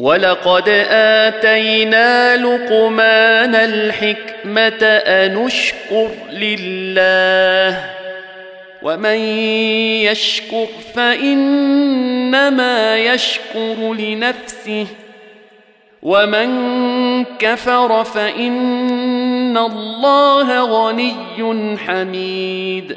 ولقد اتينا لقمان الحكمه انشكر لله ومن يشكر فانما يشكر لنفسه ومن كفر فان الله غني حميد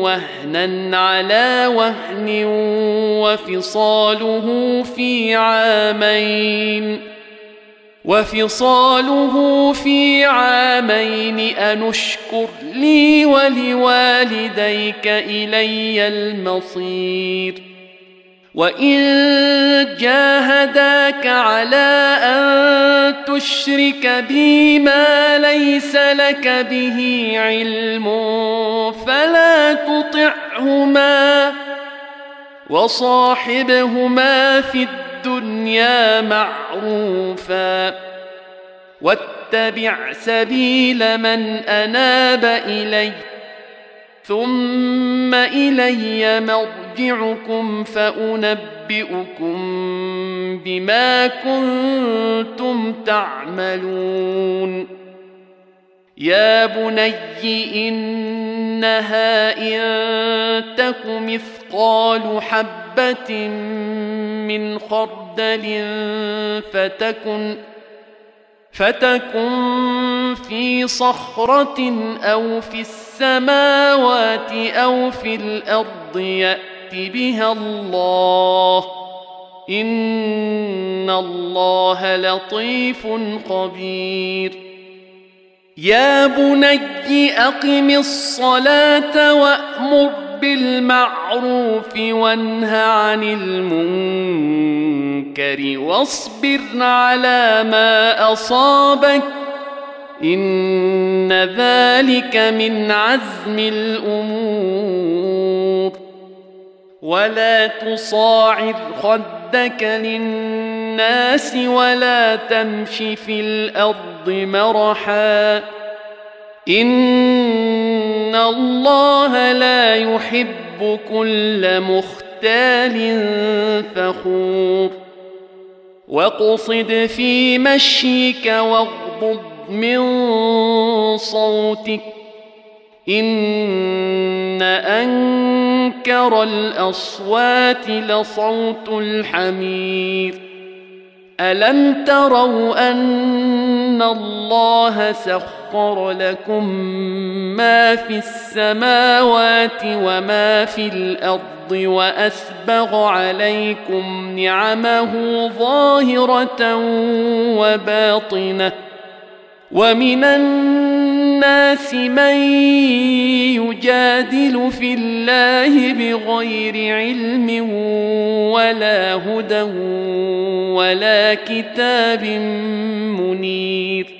وهنا على وهن وفصاله في عامين وفصاله في عامين انشكر لي ولوالديك الي المصير وان جاهداك على ان تشرك بي ما ليس لك به علم فلا تطعهما وصاحبهما في الدنيا معروفا واتبع سبيل من اناب الي ثم إلي مرجعكم فأنبئكم بما كنتم تعملون. يا بني إنها إن تك مثقال حبة من خردل فتكن فتكن في صخرة أو في السماوات أو في الأرض يأت بها الله. إن الله لطيف خبير. يا بني أقم الصلاة وأمر بالمعروف وانه عن المنكر. واصبر على ما أصابك إن ذلك من عزم الأمور. ولا تصاعر خدك للناس ولا تمش في الأرض مرحا. إن الله لا يحب كل مختال فخور. واقصد في مشيك واغضض من صوتك إن أنكر الأصوات لصوت الحمير ألم تروا أن الله سخر لكم ما في السماوات وما في الأرض وأسبغ عليكم نعمه ظاهرة وباطنة ومن الناس من يجادل في الله بغير علم ولا هدى ولا كتاب منير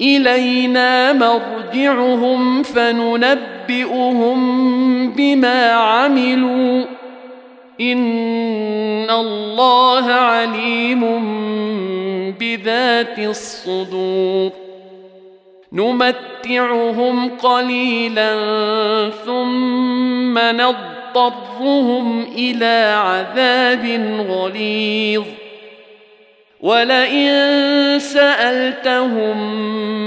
إلينا مرجعهم فننبئهم بما عملوا. إن الله عليم بذات الصدور. نمتعهم قليلا ثم نضطرهم إلى عذاب غليظ. ولئن سألتهم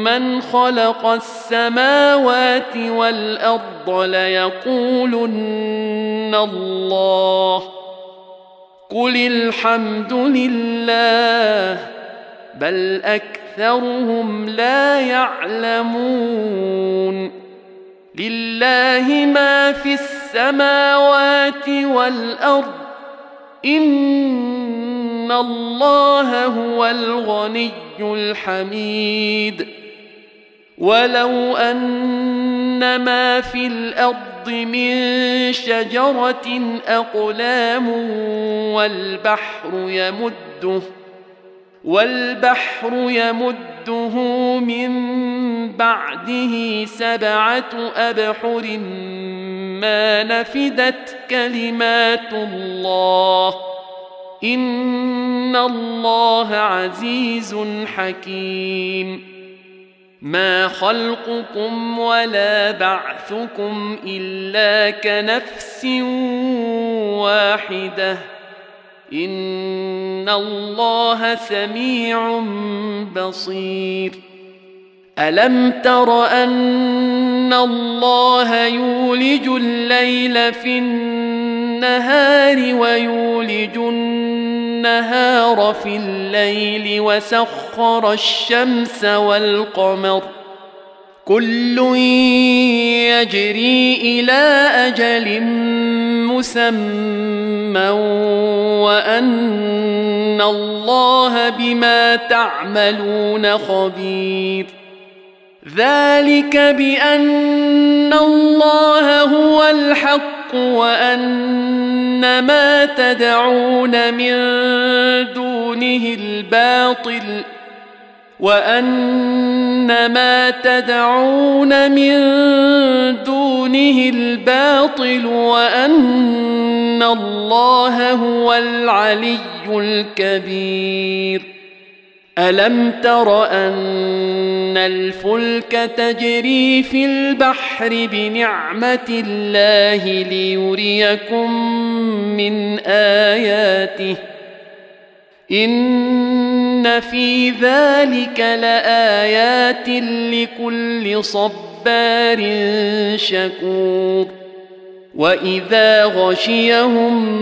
من خلق السماوات والأرض ليقولن الله قل الحمد لله بل أكثرهم لا يعلمون لله ما في السماوات والأرض ان الله هو الغني الحميد ولو ان ما في الأرض من شجره اقلام والبحر يمده والبحر يمده من بعده سبعه ابحر ما نفدت كلمات الله ان الله عزيز حكيم ما خلقكم ولا بعثكم الا كنفس واحدة ان الله سميع بصير الم تر ان الله يولج الليل في النهار ويولج النهار في الليل وسخر الشمس والقمر. كل يجري إلى أجل مسمى وأن الله بما تعملون خبير. ذلك بأن الله هو الحق الحق وأن ما تدعون من دونه الباطل وأن ما تدعون من دونه الباطل وأن الله هو العلي الكبير. ألم تر أن الفلك تجري في البحر بنعمه الله ليريكم من اياته ان في ذلك لايات لكل صبار شكور واذا غشيهم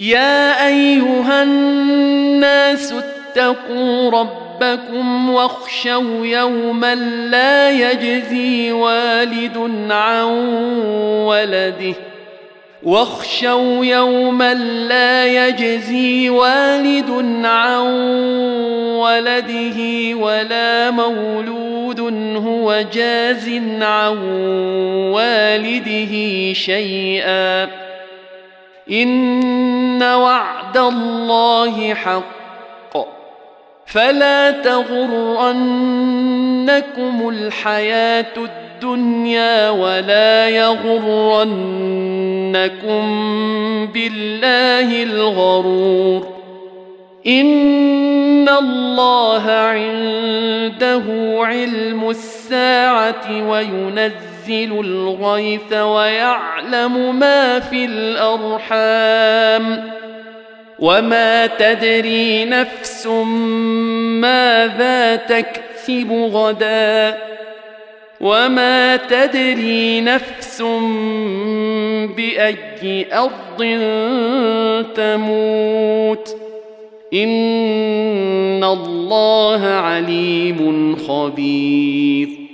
يا أيها الناس اتقوا ربكم واخشوا يوما لا يجزي والد عن ولده. واخشوا يوما لا يجزي والد عن ولده ولا مولود هو جاز عن والده شيئا. إن وعد الله حق. فلا تغرنكم الحياة الدنيا ولا يغرنكم بالله الغرور. إن الله عنده علم الساعة وينزل ينزل الغيث ويعلم ما في الأرحام وما تدري نفس ماذا تكسب غدا وما تدري نفس بأي أرض تموت إن الله عليم خبير